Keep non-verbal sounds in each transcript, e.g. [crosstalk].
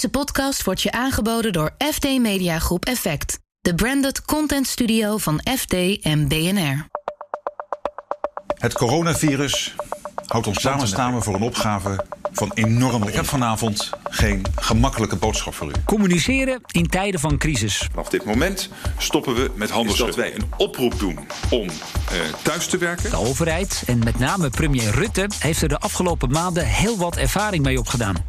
Deze podcast wordt je aangeboden door FD Mediagroep Effect, de branded content studio van FD en BNR. Het coronavirus houdt ons samen samen voor een opgave van enorme. Ik heb vanavond geen gemakkelijke boodschap voor u. Communiceren in tijden van crisis. Vanaf dit moment stoppen we met handels. dat wij een oproep doen om uh, thuis te werken. De overheid en met name premier Rutte heeft er de afgelopen maanden heel wat ervaring mee opgedaan.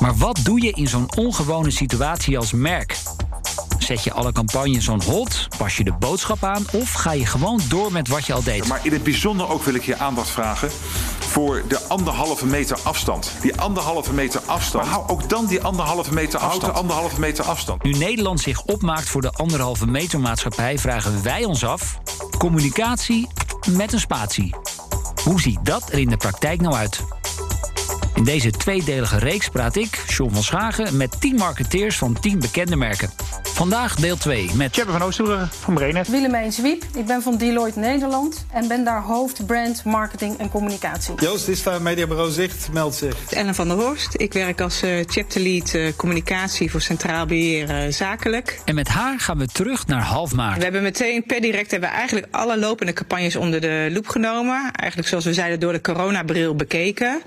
Maar wat doe je in zo'n ongewone situatie als merk? Zet je alle campagnes on hold? Pas je de boodschap aan? Of ga je gewoon door met wat je al deed? Maar in het bijzonder ook wil ik je aandacht vragen voor de anderhalve meter afstand. Die anderhalve meter afstand. Maar hou ook dan die anderhalve meter afstand. Houd de anderhalve meter afstand. Nu Nederland zich opmaakt voor de anderhalve meter maatschappij, vragen wij ons af: communicatie met een spatie. Hoe ziet dat er in de praktijk nou uit? In deze tweedelige reeks praat ik, John van Schagen, met 10 marketeers van 10 bekende merken. Vandaag deel 2 met... Tjeppe van Oosterhoeren van Brenet. Willemijn Zwiep, ik ben van Deloitte Nederland... en ben daar hoofd brand, marketing en communicatie. Joost is van Mediabureau Zicht, meldt zich. Ellen van der Horst, ik werk als uh, chapter lead uh, communicatie... voor Centraal Beheer uh, Zakelijk. En met haar gaan we terug naar half maart. We hebben meteen per direct hebben we eigenlijk alle lopende campagnes onder de loep genomen. Eigenlijk zoals we zeiden door de coronabril bekeken.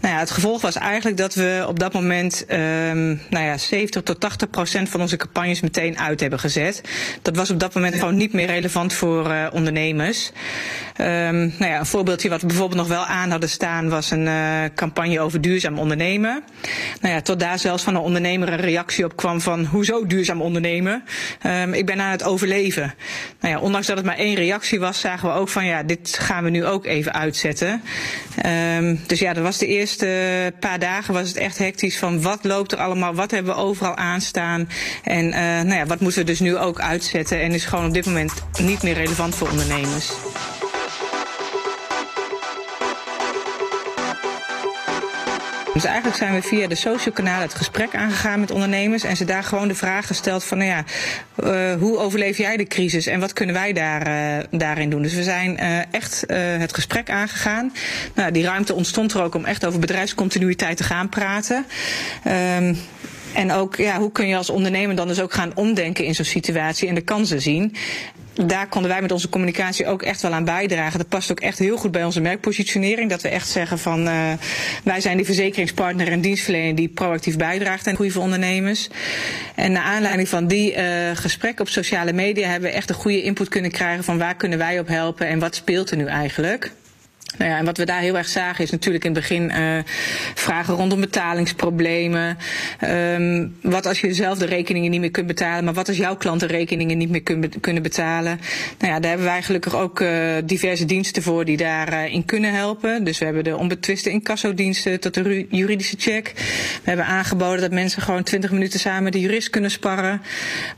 Nou ja, het gevolg was eigenlijk dat we op dat moment... Um, nou ja, 70 tot 80 procent van onze campagnes meteen uit hebben gezet. Dat was op dat moment gewoon niet meer relevant voor uh, ondernemers. Um, nou ja, een voorbeeldje wat we bijvoorbeeld nog wel aan hadden staan was een uh, campagne over duurzaam ondernemen. Nou ja, tot daar zelfs van een ondernemer een reactie op kwam van hoezo duurzaam ondernemen? Um, ik ben aan het overleven. Nou ja, ondanks dat het maar één reactie was, zagen we ook van ja, dit gaan we nu ook even uitzetten. Um, dus ja, dat was de eerste paar dagen was het echt hectisch van wat loopt er allemaal, wat hebben we overal aanstaan en uh, nou ja, wat moeten we dus nu ook uitzetten en is gewoon op dit moment niet meer relevant voor ondernemers. Dus eigenlijk zijn we via de social kanalen het gesprek aangegaan met ondernemers en ze daar gewoon de vraag gesteld van, nou ja, uh, hoe overleef jij de crisis en wat kunnen wij daar, uh, daarin doen? Dus we zijn echt het gesprek aangegaan. Nou, die ruimte ontstond er ook om echt over bedrijfscontinuïteit te gaan praten. Um, en ook, ja, hoe kun je als ondernemer dan dus ook gaan omdenken in zo'n situatie en de kansen zien? daar konden wij met onze communicatie ook echt wel aan bijdragen. Dat past ook echt heel goed bij onze merkpositionering. Dat we echt zeggen van uh, wij zijn die verzekeringspartner en dienstverlener die proactief bijdraagt aan groei voor ondernemers. En naar aanleiding van die uh, gesprekken op sociale media hebben we echt een goede input kunnen krijgen van waar kunnen wij op helpen en wat speelt er nu eigenlijk. Nou ja, en wat we daar heel erg zagen is natuurlijk in het begin uh, vragen rondom betalingsproblemen. Um, wat als je zelf de rekeningen niet meer kunt betalen, maar wat als jouw klanten rekeningen niet meer kun, kunnen betalen? Nou ja, daar hebben wij gelukkig ook uh, diverse diensten voor die daarin uh, kunnen helpen. Dus we hebben de onbetwiste incassodiensten tot de juridische check. We hebben aangeboden dat mensen gewoon 20 minuten samen de jurist kunnen sparren.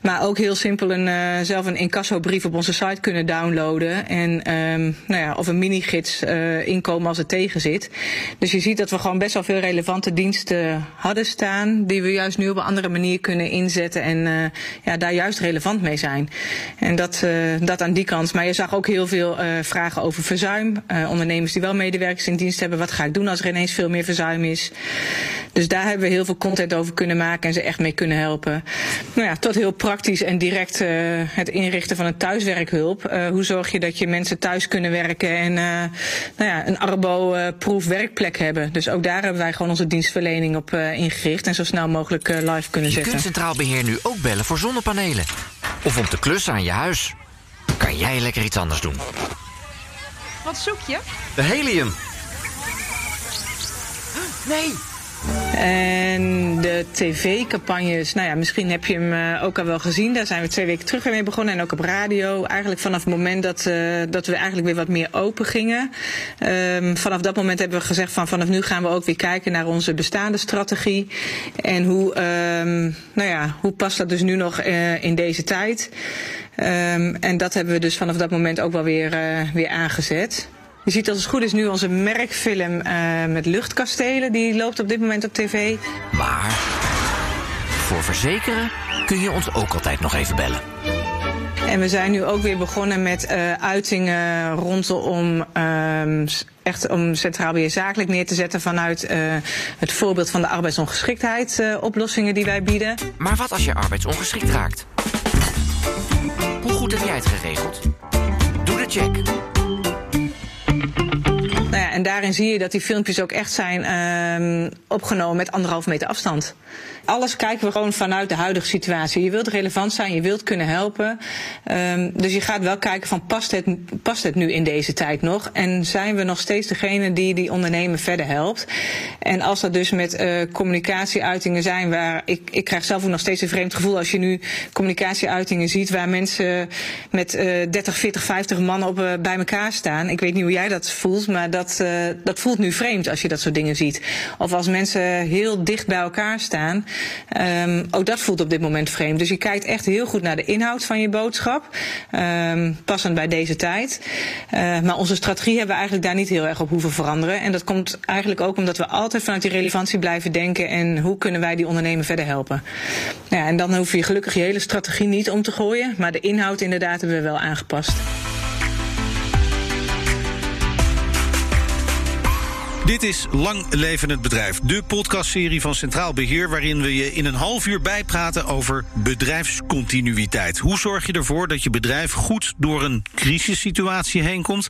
Maar ook heel simpel een, zelf een incassobrief op onze site kunnen downloaden. En um, nou ja, of een mini-gids inkomen als het tegen zit. Dus je ziet dat we gewoon best wel veel relevante diensten hadden staan. Die we juist nu op een andere manier kunnen inzetten. En uh, ja, daar juist relevant mee zijn. En dat, uh, dat aan die kant. Maar je zag ook heel veel vragen over verzuim. ondernemers die wel medewerkers in dienst hebben. Wat ga ik doen als er ineens veel meer verzuim is? Dus daar hebben we heel veel content over kunnen maken. En ze echt mee kunnen helpen. Nou ja, tot heel praktisch en direct het inrichten van een thuiswerkhulp. hoe zorg je dat je mensen thuis kunnen werken en nou ja, een Arbo-proef werkplek hebben. Dus ook daar hebben wij gewoon onze dienstverlening op uh, ingericht en zo snel mogelijk uh, live kunnen je zetten. Je kunt Centraal Beheer nu ook bellen voor zonnepanelen. Of om te klussen aan je huis. Kan jij lekker iets anders doen? Wat zoek je? De helium. Nee, en de tv-campagnes, nou ja, misschien heb je hem uh, ook al wel gezien. Daar zijn we twee weken terug mee begonnen. En ook op radio. Eigenlijk vanaf het moment dat, uh, dat we eigenlijk weer wat meer open gingen. Um, vanaf dat moment hebben we gezegd van vanaf nu gaan we ook weer kijken naar onze bestaande strategie. En hoe, um, nou ja, hoe past dat dus nu nog uh, in deze tijd? Um, en dat hebben we dus vanaf dat moment ook wel weer, weer aangezet. Je ziet als het goed is nu onze merkfilm uh, met luchtkastelen. Die loopt op dit moment op tv. Maar voor verzekeren kun je ons ook altijd nog even bellen. En we zijn nu ook weer begonnen met uh, uitingen rondom uh, echt om centraal beheer zakelijk neer te zetten vanuit uh, het voorbeeld van de arbeidsongeschiktheid oplossingen die wij bieden. Maar wat als je arbeidsongeschikt raakt? Hoe goed heb jij het geregeld? Doe de check. En daarin zie je dat die filmpjes ook echt zijn uh, opgenomen met anderhalf meter afstand alles kijken we gewoon vanuit de huidige situatie. Je wilt relevant zijn, je wilt kunnen helpen. Um, dus je gaat wel kijken van past het, past het nu in deze tijd nog? En zijn we nog steeds degene die die ondernemer verder helpt? En als dat dus met uh, communicatieuitingen zijn waar ik, ik krijg zelf ook nog steeds een vreemd gevoel als je nu communicatieuitingen ziet waar mensen met uh, 30, 40, 50 mannen op, uh, bij elkaar staan. Ik weet niet hoe jij dat voelt, maar dat, uh, dat voelt nu vreemd als je dat soort dingen ziet. Of als mensen heel dicht bij elkaar staan. Um, ook dat voelt op dit moment vreemd. Dus je kijkt echt heel goed naar de inhoud van je boodschap. Um, passend bij deze tijd. Uh, maar onze strategie hebben we eigenlijk daar niet heel erg op hoeven veranderen. En dat komt eigenlijk ook omdat we altijd vanuit die relevantie blijven denken. En hoe kunnen wij die ondernemer verder helpen? Ja, en dan hoef je gelukkig je hele strategie niet om te gooien. Maar de inhoud inderdaad hebben we wel aangepast. Dit is Lang Leven het Bedrijf, de podcastserie van Centraal Beheer... waarin we je in een half uur bijpraten over bedrijfscontinuïteit. Hoe zorg je ervoor dat je bedrijf goed door een crisissituatie heen komt?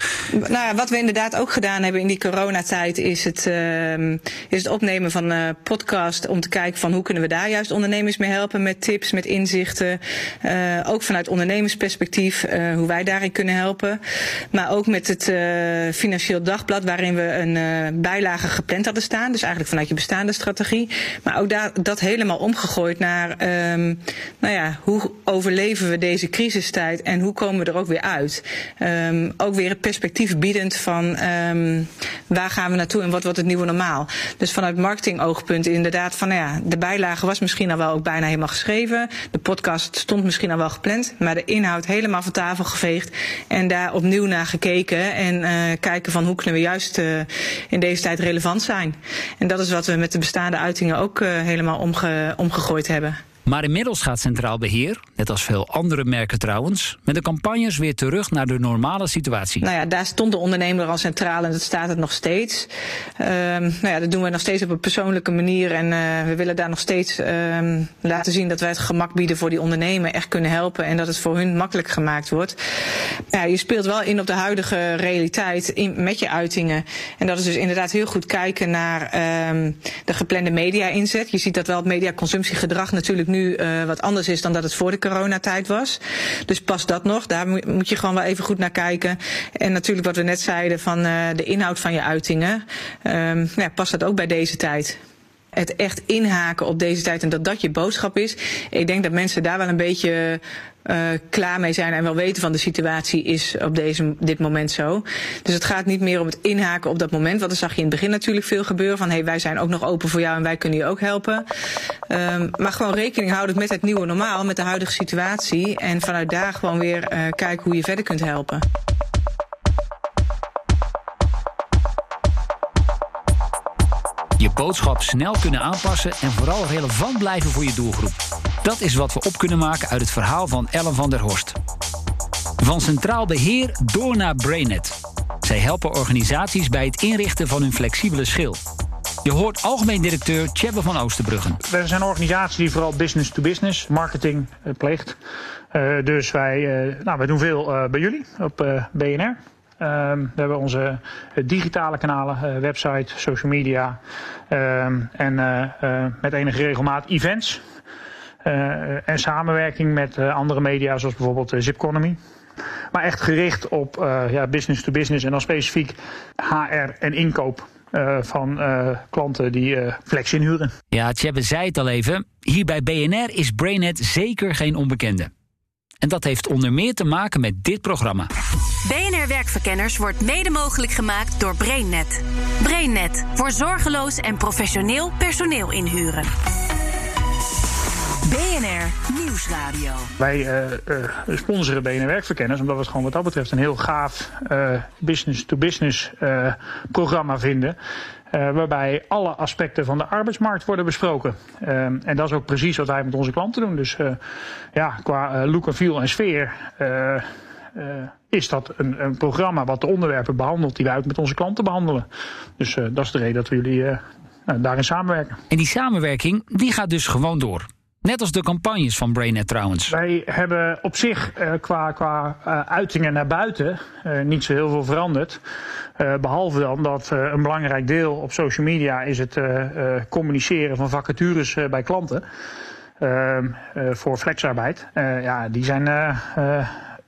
Nou wat we inderdaad ook gedaan hebben in die coronatijd... is het, uh, is het opnemen van een podcast om te kijken van... hoe kunnen we daar juist ondernemers mee helpen met tips, met inzichten. Uh, ook vanuit ondernemersperspectief, uh, hoe wij daarin kunnen helpen. Maar ook met het Financieel Dagblad, waarin we een bijlagen gepland hadden staan. Dus eigenlijk vanuit je bestaande strategie. Maar ook daar, dat helemaal omgegooid naar um, nou ja, hoe overleven we deze crisistijd en hoe komen we er ook weer uit. Um, ook weer het perspectief biedend van um, waar gaan we naartoe en wat wordt het nieuwe normaal. Dus vanuit marketingoogpunt inderdaad van nou ja, de bijlage was misschien al wel ook bijna helemaal geschreven. De podcast stond misschien al wel gepland. Maar de inhoud helemaal van tafel geveegd. En daar opnieuw naar gekeken. En uh, kijken van hoe kunnen we juist uh, in deze tijd relevant zijn. En dat is wat we met de bestaande uitingen ook uh, helemaal omge omgegooid hebben. Maar inmiddels gaat Centraal Beheer, net als veel andere merken trouwens, met de campagnes weer terug naar de normale situatie. Nou ja, daar stond de ondernemer al centraal en dat staat het nog steeds. Um, nou ja, dat doen we nog steeds op een persoonlijke manier en uh, we willen daar nog steeds um, laten zien dat wij het gemak bieden voor die ondernemer, echt kunnen helpen en dat het voor hun makkelijk gemaakt wordt. Ja, je speelt wel in op de huidige realiteit met je uitingen. En dat is dus inderdaad heel goed kijken naar um, de geplande media-inzet. Je ziet dat wel het mediaconsumptiegedrag natuurlijk nu uh, wat anders is dan dat het voor de coronatijd was. Dus past dat nog? Daar moet je gewoon wel even goed naar kijken. En natuurlijk wat we net zeiden van uh, de inhoud van je uitingen. Um, ja, past dat ook bij deze tijd? Het echt inhaken op deze tijd en dat dat je boodschap is. Ik denk dat mensen daar wel een beetje uh, klaar mee zijn en wel weten van de situatie is op deze, dit moment zo. Dus het gaat niet meer om het inhaken op dat moment. Want dan zag je in het begin natuurlijk veel gebeuren. Van hé, hey, wij zijn ook nog open voor jou en wij kunnen je ook helpen. Um, maar gewoon rekening houden met het nieuwe normaal, met de huidige situatie. En vanuit daar gewoon weer uh, kijken hoe je verder kunt helpen. Boodschap snel kunnen aanpassen en vooral relevant blijven voor je doelgroep. Dat is wat we op kunnen maken uit het verhaal van Ellen van der Horst. Van centraal beheer door naar BrainNet. Zij helpen organisaties bij het inrichten van hun flexibele schil. Je hoort algemeen directeur Tjebbe van Oosterbruggen. We zijn een organisatie die vooral business-to-business -business, marketing uh, pleegt. Uh, dus wij, uh, nou, wij doen veel bij jullie op BNR. Um, we hebben onze digitale kanalen, uh, website, social media um, en uh, met enige regelmaat events. en samenwerking met andere media zoals bijvoorbeeld Zipconomy. Maar echt gericht op ja, business to business en dan specifiek HR en inkoop. Van klanten die flex inhuren. Ja, Tjebbe zei het al even. Hier bij BNR is Brainet zeker geen onbekende. En dat heeft onder meer te maken met dit programma. BNR Werkverkenners wordt mede mogelijk gemaakt door BrainNet. BrainNet voor zorgeloos en professioneel personeel inhuren. BNR Nieuwsradio. Wij uh, sponsoren BNR Werkverkenners omdat we het gewoon wat dat betreft een heel gaaf business-to-business -business, programma vinden. Waarbij alle aspecten van de arbeidsmarkt worden besproken. En dat is ook precies wat wij met onze klanten doen. Dus ja, qua look en feel en sfeer is dat een, een, programma wat de onderwerpen behandelt die wij ook met onze klanten behandelen. Dus dat is de reden dat we jullie daarin samenwerken. En die samenwerking die gaat dus gewoon door. Net als de campagnes van BrainNet trouwens. Wij hebben op zich uh, qua, qua uh, uitingen naar buiten uh, niet zo heel veel veranderd. behalve dan dat een belangrijk deel op social media is het communiceren van vacatures bij klanten. Ehm, voor flexarbeid. ja, die zijn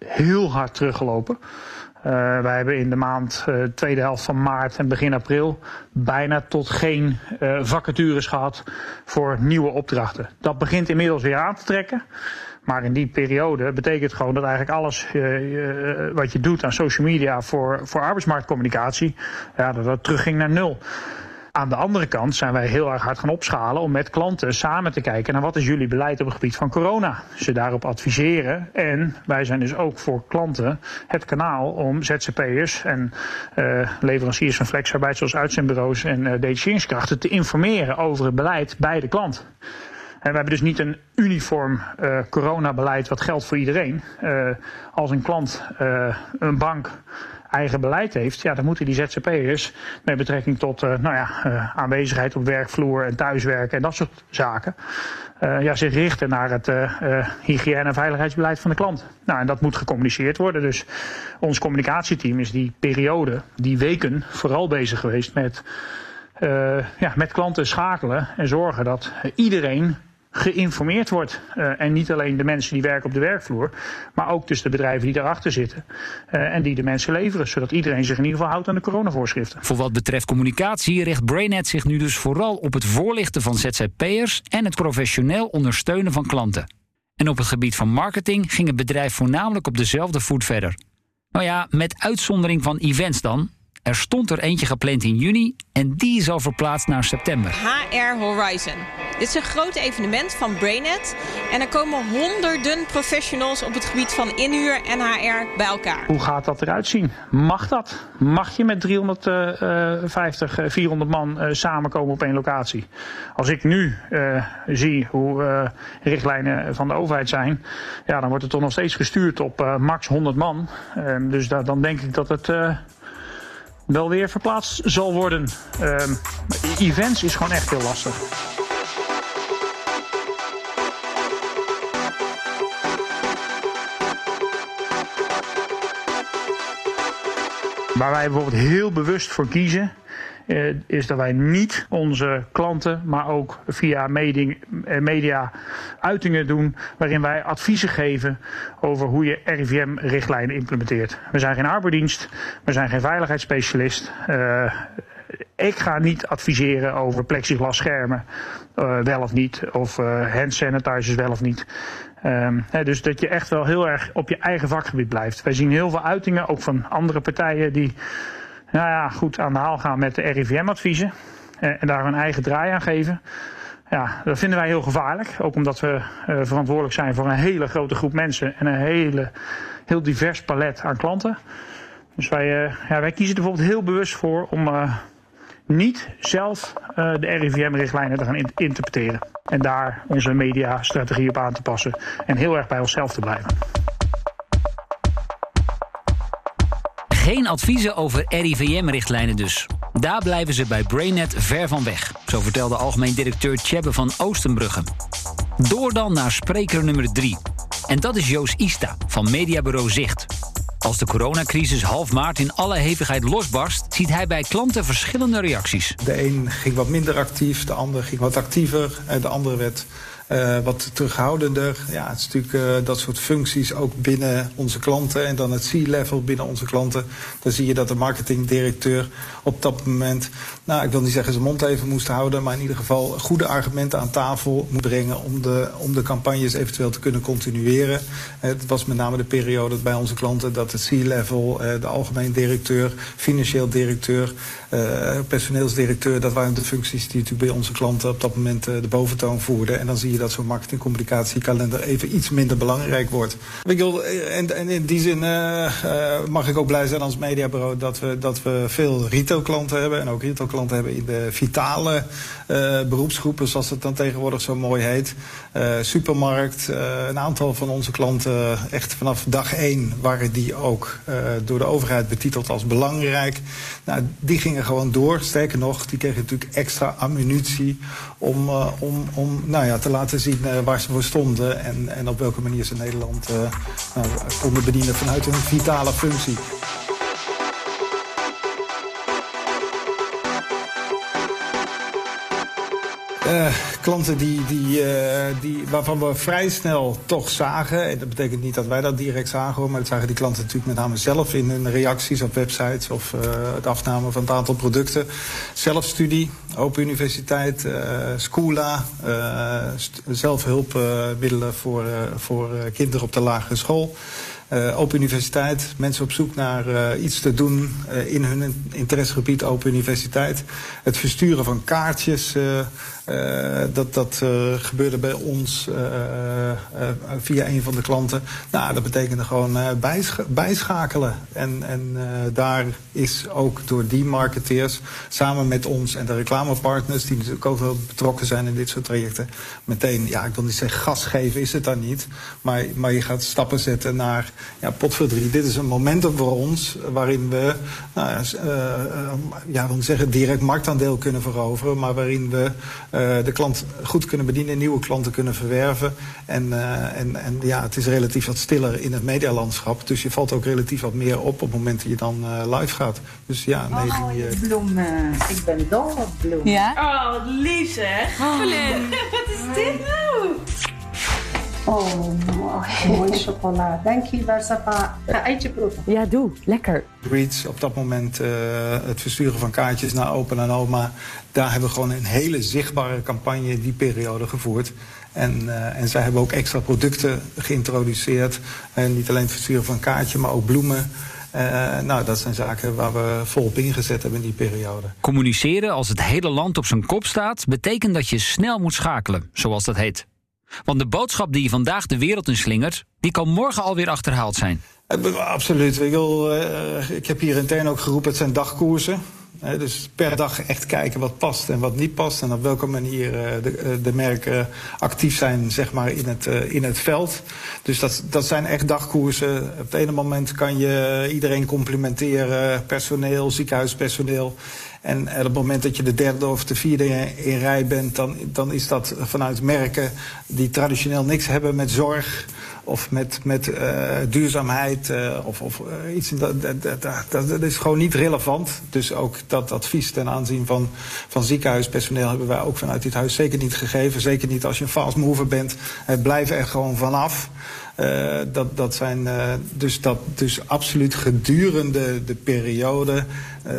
heel hard teruggelopen. Uh, wij hebben in de maand, uh, tweede helft van maart en begin april, bijna tot geen uh, vacatures gehad voor nieuwe opdrachten. Dat begint inmiddels weer aan te trekken. Maar in die periode betekent gewoon dat eigenlijk alles wat je doet aan social media voor, voor arbeidsmarktcommunicatie, ja, dat dat terugging naar nul. Aan de andere kant zijn wij heel erg hard gaan opschalen om met klanten samen te kijken naar wat is jullie beleid op het gebied van corona. Ze daarop adviseren. En wij zijn dus ook voor klanten het kanaal om ZZP'ers en uh, leveranciers van flexarbeid zoals uitzendbureaus en uh, te informeren over het beleid bij de klant. En we hebben dus niet een uniform uh, coronabeleid wat geldt voor iedereen. Als een klant, een bank eigen beleid heeft, ja, dan moeten die ZZP'ers met betrekking tot uh, nou ja, uh, aanwezigheid op werkvloer en thuiswerken en dat soort zaken, uh, ja, zich richten naar het hygiëne- en veiligheidsbeleid van de klant. Nou, en dat moet gecommuniceerd worden. Dus ons communicatieteam is die periode, die weken, vooral bezig geweest met, ja, met klanten schakelen en zorgen dat iedereen geïnformeerd wordt. Uh, en niet alleen de mensen die werken op de werkvloer, maar ook dus de bedrijven die daarachter zitten. Uh, en die de mensen leveren, zodat iedereen zich in ieder geval houdt aan de coronavoorschriften. Voor wat betreft communicatie richt BrainNet zich nu dus vooral op het voorlichten van ZZP'ers en het professioneel ondersteunen van klanten. En op het gebied van marketing ging het bedrijf voornamelijk op dezelfde voet verder. Nou ja, met uitzondering van events dan, er stond er eentje gepland in juni en die is al verplaatst naar september. HR Horizon. Dit is een groot evenement van BrainNet. En er komen honderden professionals op het gebied van inhuur en HR bij elkaar. Hoe gaat dat eruit zien? Mag dat? Mag je met 350, 400 man uh, samenkomen op één locatie? Als ik nu uh, zie hoe uh, richtlijnen van de overheid zijn, ja, dan wordt het toch nog steeds gestuurd op max 100 man. Ehm, dus da dan denk ik dat het wel weer verplaatst zal worden. Um, events is gewoon echt heel lastig. Waar wij bijvoorbeeld heel bewust voor kiezen, uh, is dat wij niet onze klanten, maar ook via media, media uitingen doen waarin wij adviezen geven over hoe je RIVM-richtlijnen implementeert. We zijn geen arbeidsdienst, we zijn geen veiligheidsspecialist. Uh, ik ga niet adviseren over plexiglasschermen, uh, wel of niet, of hand sanitizers wel of niet. He, dus dat je echt wel heel erg op je eigen vakgebied blijft. Wij zien heel veel uitingen, ook van andere partijen, die nou ja, goed aan de haal gaan met de RIVM-adviezen. Uh, en daar hun eigen draai aan geven. Ja, dat vinden wij heel gevaarlijk. Ook omdat we uh, verantwoordelijk zijn voor een hele grote groep mensen en een hele, heel divers palet aan klanten. Dus wij, uh, ja, wij kiezen er bijvoorbeeld heel bewust voor om niet zelf uh, de RIVM-richtlijnen te gaan in interpreteren. En daar onze mediastrategie op aan te passen. En heel erg bij onszelf te blijven. Geen adviezen over RIVM-richtlijnen dus. Daar blijven ze bij BrainNet ver van weg. Zo vertelde algemeen directeur Tjebbe van Oostenbrugge. Door dan naar spreker nummer 3. En dat is Joost Ista van mediabureau Zicht. Als de coronacrisis half maart in alle hevigheid losbarst, ziet hij bij klanten verschillende reacties. De een ging wat minder actief, de ander ging wat actiever, de andere werd uh, wat terughoudender. Ja, het is natuurlijk uh, dat soort functies ook binnen onze klanten en dan het C-level binnen onze klanten. Dan zie je dat de marketingdirecteur op dat moment, nou ik wil niet zeggen zijn mond even moest houden, maar in ieder geval goede argumenten aan tafel moet brengen om de, om de campagnes eventueel te kunnen continueren. Het was met name de periode bij onze klanten dat het C-level, de algemeen directeur, financieel directeur, personeelsdirecteur, dat waren de functies die natuurlijk bij onze klanten op dat moment de boventoon voerden. En dan zie je dat zo'n marketingcommunicatiekalender even iets minder belangrijk wordt. En, en in die zin mag ik ook blij zijn als mediabureau dat we, dat we veel retailklanten hebben. En ook retailklanten hebben in de vitale beroepsgroepen, zoals het dan tegenwoordig zo mooi heet. supermarkt, een aantal van onze klanten echt vanaf dag één waren die ook door de overheid betiteld als belangrijk. Nou, die gingen gewoon door. Sterker nog, die kregen natuurlijk extra ammunitie om, uh, om, om nou ja, te laten zien uh, waar ze voor stonden en, en op welke manier ze Nederland uh, nou, konden bedienen vanuit hun vitale functie. Uh, klanten die, die, uh, die, waarvan we vrij snel toch zagen. En dat betekent niet dat wij dat direct zagen, maar dat zagen die klanten natuurlijk met name zelf in hun reacties op websites of uh, het afname van het aantal producten. Zelfstudie, Open Universiteit, Schoola, zelfhulpmiddelen voor, voor kinderen op de lagere school. Open Universiteit, mensen op zoek naar iets te doen in hun interessegebied Open Universiteit. Het versturen van kaartjes, dat, dat gebeurde bij ons via een van de klanten. Nou, dat betekende gewoon bijsch bijschakelen. En, en daar is ook door die marketeers, samen met ons en de reclamepartners, die natuurlijk ook wel betrokken zijn in dit soort trajecten, meteen, ja, ik wil niet zeggen gas geven, is het dan niet. Maar, maar je gaat stappen zetten naar ja, potverdrie, dit is een momentum voor ons waarin we, nou ja, uh, zeggen direct marktaandeel kunnen veroveren, maar waarin we uh, de klant goed kunnen bedienen, nieuwe klanten kunnen verwerven. En, uh, en, en ja, het is relatief wat stiller in het medialandschap, dus je valt ook relatief wat meer op op het moment dat je dan live gaat. Dus ja, nee, oh, die, bloemen. Ik ben dol op bloemen. Ja? Oh, wat lief zeg. Oh. [laughs] wat is dit nou? Oh, mooi. Chocola. Dank je, Sapa. Ga eitje proeven. Ja, doe. Lekker. Reach, op dat moment uh, het versturen van kaartjes naar Open en Oma. Daar hebben we gewoon een hele zichtbare campagne die periode gevoerd. En, uh, en zij hebben ook extra producten geïntroduceerd. En niet alleen het versturen van kaartje, maar ook bloemen. Uh, nou, dat zijn zaken waar we volop ingezet hebben in die periode. Communiceren als het hele land op zijn kop staat, betekent dat je snel moet schakelen, zoals dat heet. Want de boodschap die je vandaag de wereld in slingert, die kan morgen alweer achterhaald zijn. Absoluut. Ik, uh, ik heb hier intern ook geroepen, het zijn dagkoersen. He, dus per dag echt kijken wat past en wat niet past. En op welke manier de, de, merken actief zijn zeg maar, in, het, in het veld. Dus dat, dat zijn echt dagkoersen. Op het ene moment kan je iedereen complimenteren. Personeel, ziekenhuispersoneel. En op het moment dat je de derde of de vierde in rij bent, dan, dan is dat vanuit merken die traditioneel niks hebben met zorg of met, met uh, duurzaamheid uh, of, of uh, iets. Dat, dat, dat, dat, is gewoon niet relevant. Dus ook dat advies ten aanzien van, van ziekenhuispersoneel hebben wij ook vanuit dit huis zeker niet gegeven. Zeker niet als je een fast mover bent. Het blijft er gewoon vanaf. Dat, dat zijn dus, dat, dus absoluut gedurende de periode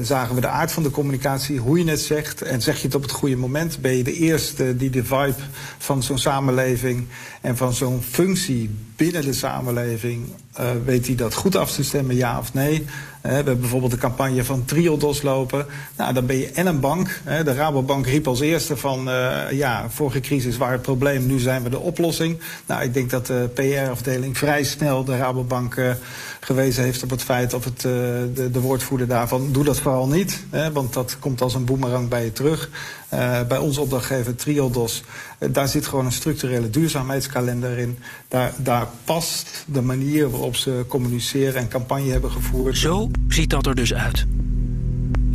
zagen we de aard van de communicatie, hoe je het zegt. En zeg je het op het goede moment, ben je de eerste die de vibe van zo'n samenleving en van zo'n functie binnen de samenleving uh, weet hij dat goed af te stemmen, ja of nee. Uh, we hebben bijvoorbeeld de campagne van Triodos lopen. Nou, dan ben je en een bank. De Rabobank riep als eerste van, uh, ja, vorige crisis waar het probleem, nu zijn we de oplossing. Nou, ik denk dat de PR-afdeling vrij snel de Rabobank gewezen heeft op het feit of het, de, de woordvoerder daarvan, doe dat vooral niet. Want dat komt als een boemerang bij je terug. Uh, bij onze opdrachtgever Triodos, uh, daar zit gewoon een structurele duurzaamheidskalender in. Daar, daar past de manier waarop ze communiceren en campagne hebben gevoerd. Zo ziet dat er dus uit.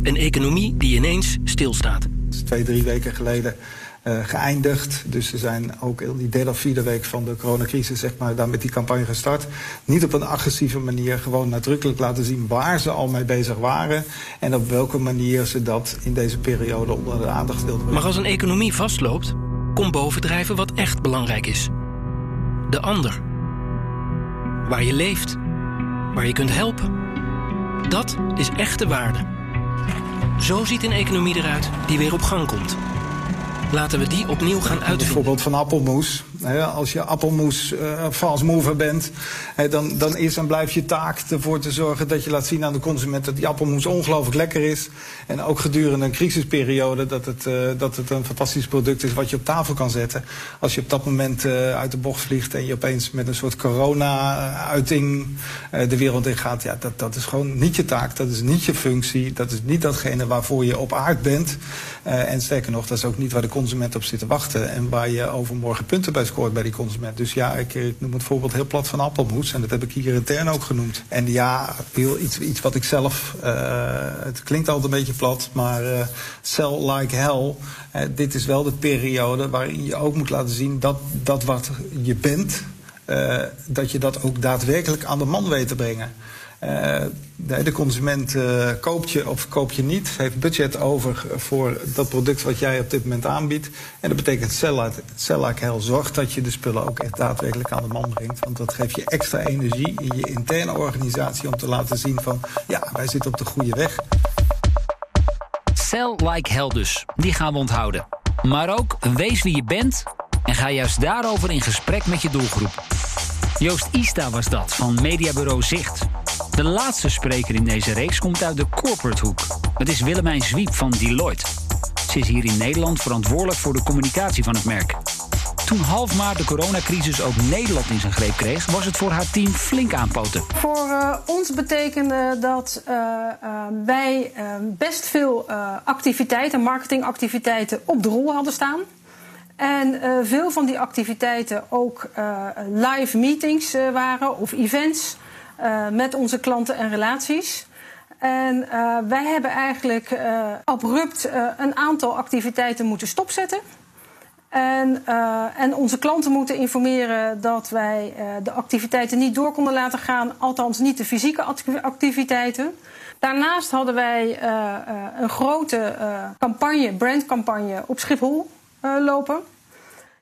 Een economie die ineens stilstaat. Twee, drie weken geleden uh, geëindigd. Dus ze zijn ook in die derde of vierde week van de coronacrisis zeg maar, daar met die campagne gestart. Niet op een agressieve manier, gewoon nadrukkelijk laten zien waar ze al mee bezig waren. En op welke manier ze dat in deze periode onder de aandacht wilden brengen. Maar als een economie vastloopt, komt bovendrijven wat echt belangrijk is. De ander. Waar je leeft. Waar je kunt helpen. Dat is echte waarde. Zo ziet een economie eruit die weer op gang komt. Laten we die opnieuw gaan uitvinden. Bijvoorbeeld van appelmoes. Als je appelmoes uh, fast mover bent, dan, dan is en blijft je taak ervoor te zorgen dat je laat zien aan de consument dat die appelmoes ongelooflijk lekker is. En ook gedurende een crisisperiode dat het, uh, dat het een fantastisch product is wat je op tafel kan zetten. Als je op dat moment uh, uit de bocht vliegt en je opeens met een soort corona-uiting de wereld in gaat, ja, dat, dat is gewoon niet je taak, dat is niet je functie, dat is niet datgene waarvoor je op aard bent. en sterker nog, dat is ook niet waar de consument op zit te wachten en waar je overmorgen punten bij scoort bij die consument. Dus ja, ik, ik noem het voorbeeld heel plat van appelmoes en dat heb ik hier intern ook genoemd. En ja, iets, iets wat ik zelf, het klinkt altijd een beetje plat, maar sell like hell. dit is wel de periode waarin je ook moet laten zien dat, dat wat je bent, dat je dat ook daadwerkelijk aan de man weet te brengen. Uh, de, consument uh, koopt je of koop je niet, heeft budget over voor dat product wat jij op dit moment aanbiedt. En dat betekent sell like hell. Zorg dat je de spullen ook echt daadwerkelijk aan de man brengt. Want dat geeft je extra energie in je interne organisatie om te laten zien van ja, wij zitten op de goede weg. Sell like hell dus. Die gaan we onthouden. Maar ook wees wie je bent en ga juist daarover in gesprek met je doelgroep. Joost Ista was dat van mediabureau Zicht. De laatste spreker in deze reeks komt uit de corporate hoek. Het is Willemijn Zwiep van Deloitte. Ze is hier in Nederland verantwoordelijk voor de communicatie van het merk. Toen half maart de coronacrisis ook Nederland in zijn greep kreeg, was het voor haar team flink aanpoten. Voor uh, ons betekende dat uh, uh, wij best veel activiteiten, marketingactiviteiten op de rol hadden staan. En veel van die activiteiten ook live meetings waren of events met onze klanten en relaties. En wij hebben eigenlijk abrupt een aantal activiteiten moeten stopzetten. En, en, onze klanten moeten informeren dat wij de activiteiten niet door konden laten gaan, althans niet de fysieke activiteiten. Daarnaast hadden wij een grote campagne, brandcampagne op Schiphol lopen.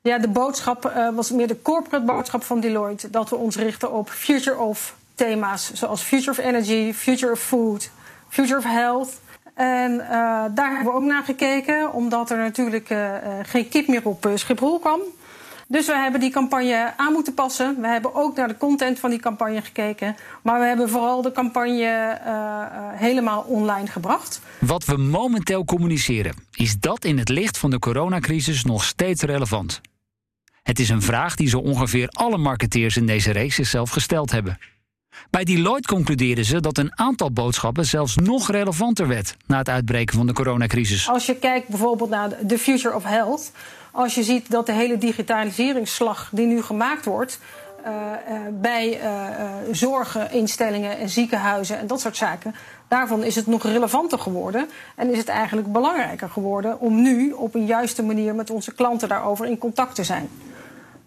Ja, de boodschap was meer de corporate boodschap van Deloitte, dat we ons richten op future of thema's zoals future of energy, future of food, future of health. En uh, daar hebben we ook naar gekeken, omdat er natuurlijk uh, geen kip meer op Schiphol kwam. Dus we hebben die campagne aan moeten passen. We hebben ook naar de content van die campagne gekeken. Maar we hebben vooral de campagne helemaal online gebracht. Wat we momenteel communiceren, is dat in het licht van de coronacrisis nog steeds relevant? Het is een vraag die zo ongeveer alle marketeers in deze reeks zichzelf gesteld hebben. Bij Deloitte concludeerden ze dat een aantal boodschappen zelfs nog relevanter werd na het uitbreken van de coronacrisis. Als je kijkt bijvoorbeeld naar de Future of Health, als je ziet dat de hele digitaliseringsslag die nu gemaakt wordt. Uh, uh, bij uh, zorginstellingen en ziekenhuizen en dat soort zaken. Daarvan is het nog relevanter geworden. En is het eigenlijk belangrijker geworden om nu op een juiste manier met onze klanten daarover in contact te zijn.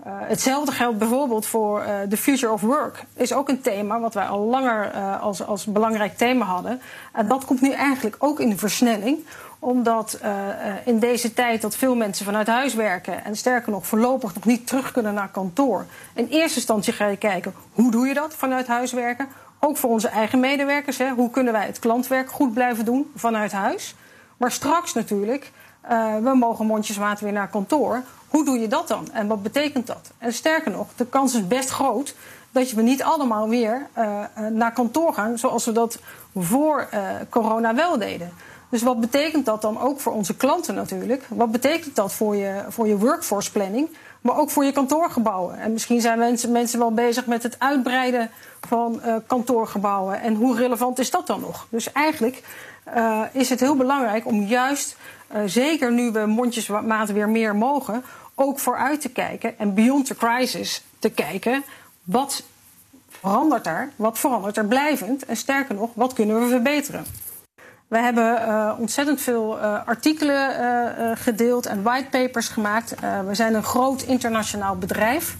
Uh, hetzelfde geldt bijvoorbeeld voor uh, the future of work. Is ook een thema wat wij al langer uh, als, als belangrijk thema hadden. En dat komt nu eigenlijk ook in de versnelling. Omdat in deze tijd dat veel mensen vanuit huis werken... en sterker nog voorlopig nog niet terug kunnen naar kantoor... in eerste instantie ga je kijken hoe doe je dat vanuit huis werken. Ook voor onze eigen medewerkers. Hè. Hoe kunnen wij het klantwerk goed blijven doen vanuit huis. Maar straks natuurlijk... we mogen mondjesmaat weer naar kantoor. Hoe doe je dat dan? En wat betekent dat? En sterker nog, de kans is best groot dat we niet allemaal weer uh, naar kantoor gaan zoals we dat voor uh, corona wel deden. Dus wat betekent dat dan ook voor onze klanten natuurlijk? Wat betekent dat voor je, voor je workforce planning, maar ook voor je kantoorgebouwen? En misschien zijn mensen, mensen wel bezig met het uitbreiden van kantoorgebouwen. En hoe relevant is dat dan nog? Dus eigenlijk uh, is het heel belangrijk om juist, uh, zeker nu we mondjesmaat weer meer mogen, ook vooruit te kijken en beyond the crisis te kijken. Wat verandert er? Wat verandert er blijvend? En sterker nog, wat kunnen we verbeteren? We hebben uh, ontzettend veel artikelen gedeeld en whitepapers gemaakt. we zijn een groot internationaal bedrijf.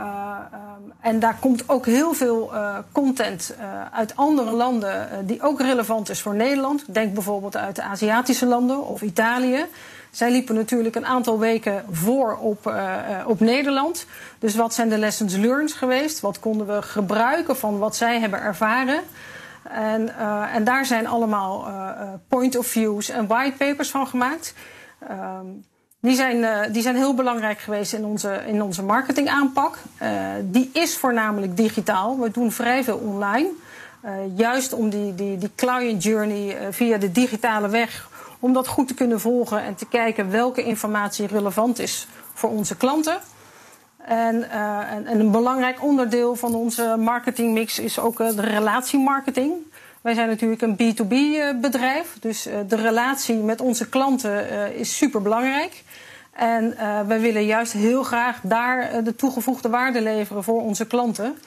Um, en daar komt ook heel veel content uit andere landen die ook relevant is voor Nederland. Denk bijvoorbeeld uit de Aziatische landen of Italië. Zij liepen natuurlijk een aantal weken voor op, op Nederland. Dus wat zijn de lessons learned geweest? Wat konden we gebruiken van wat zij hebben ervaren? En, en daar zijn allemaal point of views en whitepapers van gemaakt. Um, Die zijn, die zijn heel belangrijk geweest in onze, in onze marketingaanpak. die is voornamelijk digitaal. We doen vrij veel online. juist om die, die, die client journey via de digitale weg om dat goed te kunnen volgen en te kijken welke informatie relevant is voor onze klanten. En, en, en, een belangrijk onderdeel van onze marketingmix is ook de relatiemarketing. Wij zijn natuurlijk een B2B uh, bedrijf, dus de relatie met onze klanten is super En wij willen juist heel graag daar de toegevoegde waarde leveren voor onze klanten.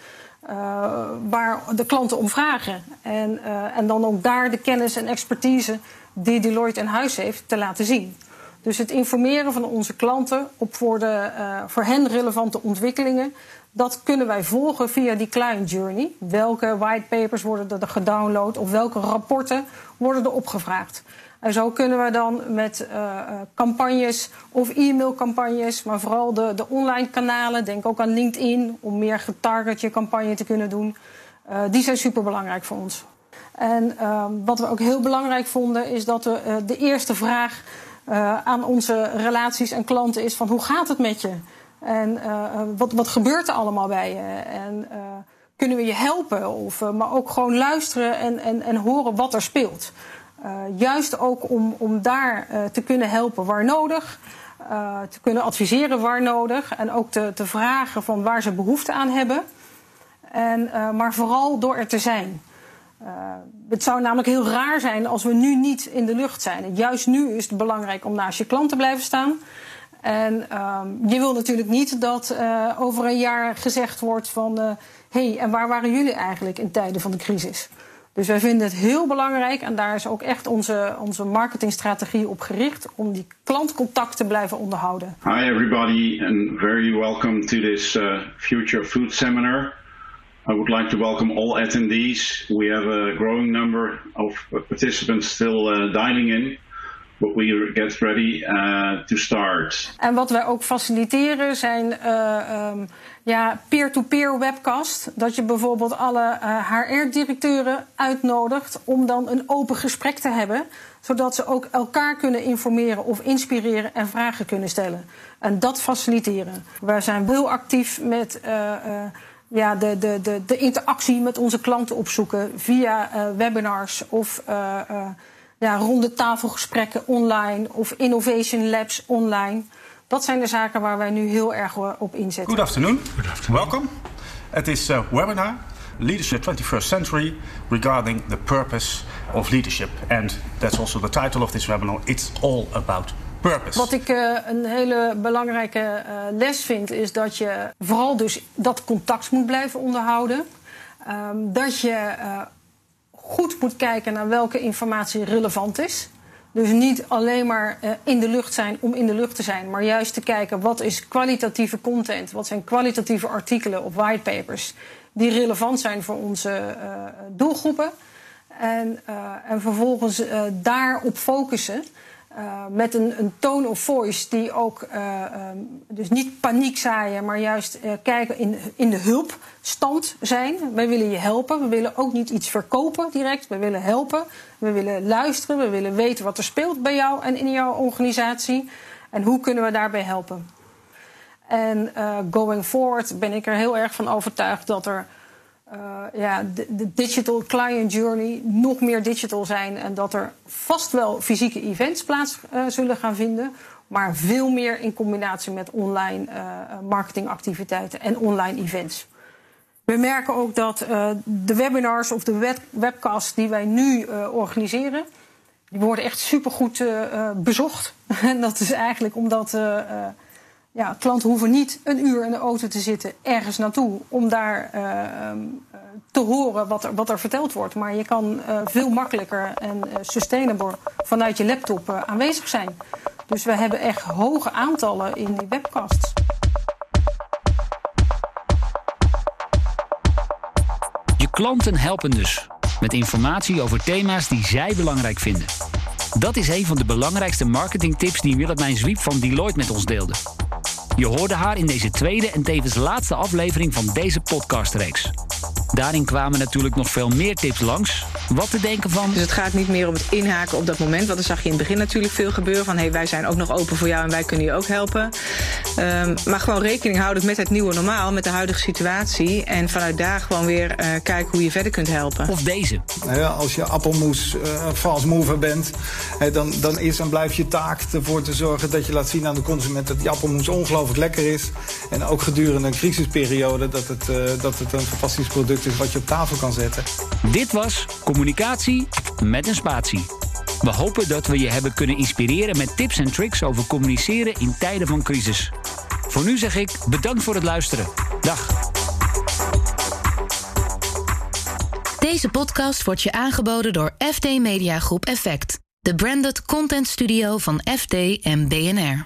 waar de klanten om vragen. En, en dan ook daar de kennis en expertise die Deloitte in huis heeft te laten zien. Dus het informeren van onze klanten op voor, de, voor hen relevante ontwikkelingen, dat kunnen wij volgen via die client journey. Welke whitepapers worden er gedownload of welke rapporten worden er opgevraagd? En zo kunnen we dan met uh, campagnes of e-mailcampagnes, maar vooral de, de online kanalen, denk ook aan LinkedIn, om meer getarget campagne te kunnen doen. Uh, die zijn super belangrijk voor ons. En uh, wat we ook heel belangrijk vonden, is dat we de eerste vraag aan onze relaties en klanten is van hoe gaat het met je? En wat, wat gebeurt er allemaal bij je? En kunnen we je helpen? Of, maar ook gewoon luisteren en, en, en horen wat er speelt. Juist ook om, om daar te kunnen helpen waar nodig. te kunnen adviseren waar nodig. En ook te, te vragen van waar ze behoefte aan hebben. En, maar vooral door er te zijn. Het zou namelijk heel raar zijn als we nu niet in de lucht zijn. Juist nu is het belangrijk om naast je klant te blijven staan. En uh, je wil natuurlijk niet dat over een jaar gezegd wordt van... hé, hey, en waar waren jullie eigenlijk in tijden van de crisis? Dus wij vinden het heel belangrijk, en daar is ook echt onze, onze marketingstrategie op gericht, om die klantcontact te blijven onderhouden. Hi everybody and very welcome to this uh, Future Food Seminar. I would like to welcome all attendees. We have a growing number of participants still uh, dialing in. We get ready uh, to start. En wat wij ook faciliteren zijn uh, um, ja, peer-to-peer webcast. Dat je bijvoorbeeld alle HR-directeuren uh, uitnodigt om dan een open gesprek te hebben. Zodat ze ook elkaar kunnen informeren of inspireren en vragen kunnen stellen. En dat faciliteren. Wij zijn heel actief met uh, ja, de, de, de, de interactie met onze klanten opzoeken via webinars of ja, ronde tafelgesprekken online of innovation labs online. Dat zijn de zaken waar wij nu heel erg op inzetten. Good afternoon. Good afternoon. Welcome. Het is a webinar Leadership 21st Century regarding the purpose of leadership. And that's also the title of this webinar. It's all about purpose. Wat ik uh, een hele belangrijke uh, les vind, is dat je vooral dus dat contact moet blijven onderhouden. Um, dat je uh, goed moet kijken naar welke informatie relevant is. Dus niet alleen maar in de lucht zijn om in de lucht te zijn, maar juist te kijken wat is kwalitatieve content, wat zijn kwalitatieve artikelen of whitepapers die relevant zijn voor onze doelgroepen. En, en vervolgens daarop focussen. Uh, met een, een tone of voice die ook uh, um, dus niet paniek zaaien, maar juist uh, kijken in, in de hulpstand zijn. Wij willen je helpen. We willen ook niet iets verkopen direct. We willen helpen. We willen luisteren. We willen weten wat er speelt bij jou en in jouw organisatie. En hoe kunnen we daarbij helpen? En going forward ben ik er heel erg van overtuigd dat er uh, ja, de, digital client journey nog meer digital zijn. En dat er vast wel fysieke events plaats uh, zullen gaan vinden. Maar veel meer in combinatie met online uh, marketingactiviteiten en online events. We merken ook dat de webinars of de web webcasts die wij nu organiseren. Die worden echt supergoed bezocht. [laughs] en dat is eigenlijk omdat ja, klanten hoeven niet een uur in de auto te zitten ergens naartoe om daar uh, te horen wat er, wat er verteld wordt. Maar je kan uh, veel makkelijker en uh, sustainable vanuit je laptop aanwezig zijn. Dus we hebben echt hoge aantallen in die webcasts. Je klanten helpen dus met informatie over thema's die zij belangrijk vinden. Dat is een van de belangrijkste marketingtips die Willemijn Zwiep van Deloitte met ons deelde. Je hoorde haar in deze tweede en tevens laatste aflevering van deze podcastreeks. Daarin kwamen natuurlijk nog veel meer tips langs. Wat te denken van. Dus het gaat niet meer om het inhaken op dat moment. Want dan zag je in het begin natuurlijk veel gebeuren. Van hey, wij zijn ook nog open voor jou en wij kunnen je ook helpen. Um, maar gewoon rekening houden met het nieuwe normaal, met de huidige situatie. En vanuit daar gewoon weer uh, kijken hoe je verder kunt helpen. Of deze. Nou ja, als je appelmoes uh, fast mover bent, hè, dan, dan is en blijft je taak ervoor te zorgen dat je laat zien aan de consument dat die appelmoes ongelooflijk lekker is. En ook gedurende een crisisperiode dat het, uh, dat het een fantastisch product is wat je op tafel kan zetten. Dit was Communicatie met een spatie. We hopen dat we je hebben kunnen inspireren met tips en tricks over communiceren in tijden van crisis. Voor nu zeg ik bedankt voor het luisteren. Dag. Deze podcast wordt je aangeboden door FD Mediagroep Effect, de branded content studio van FD en BNR.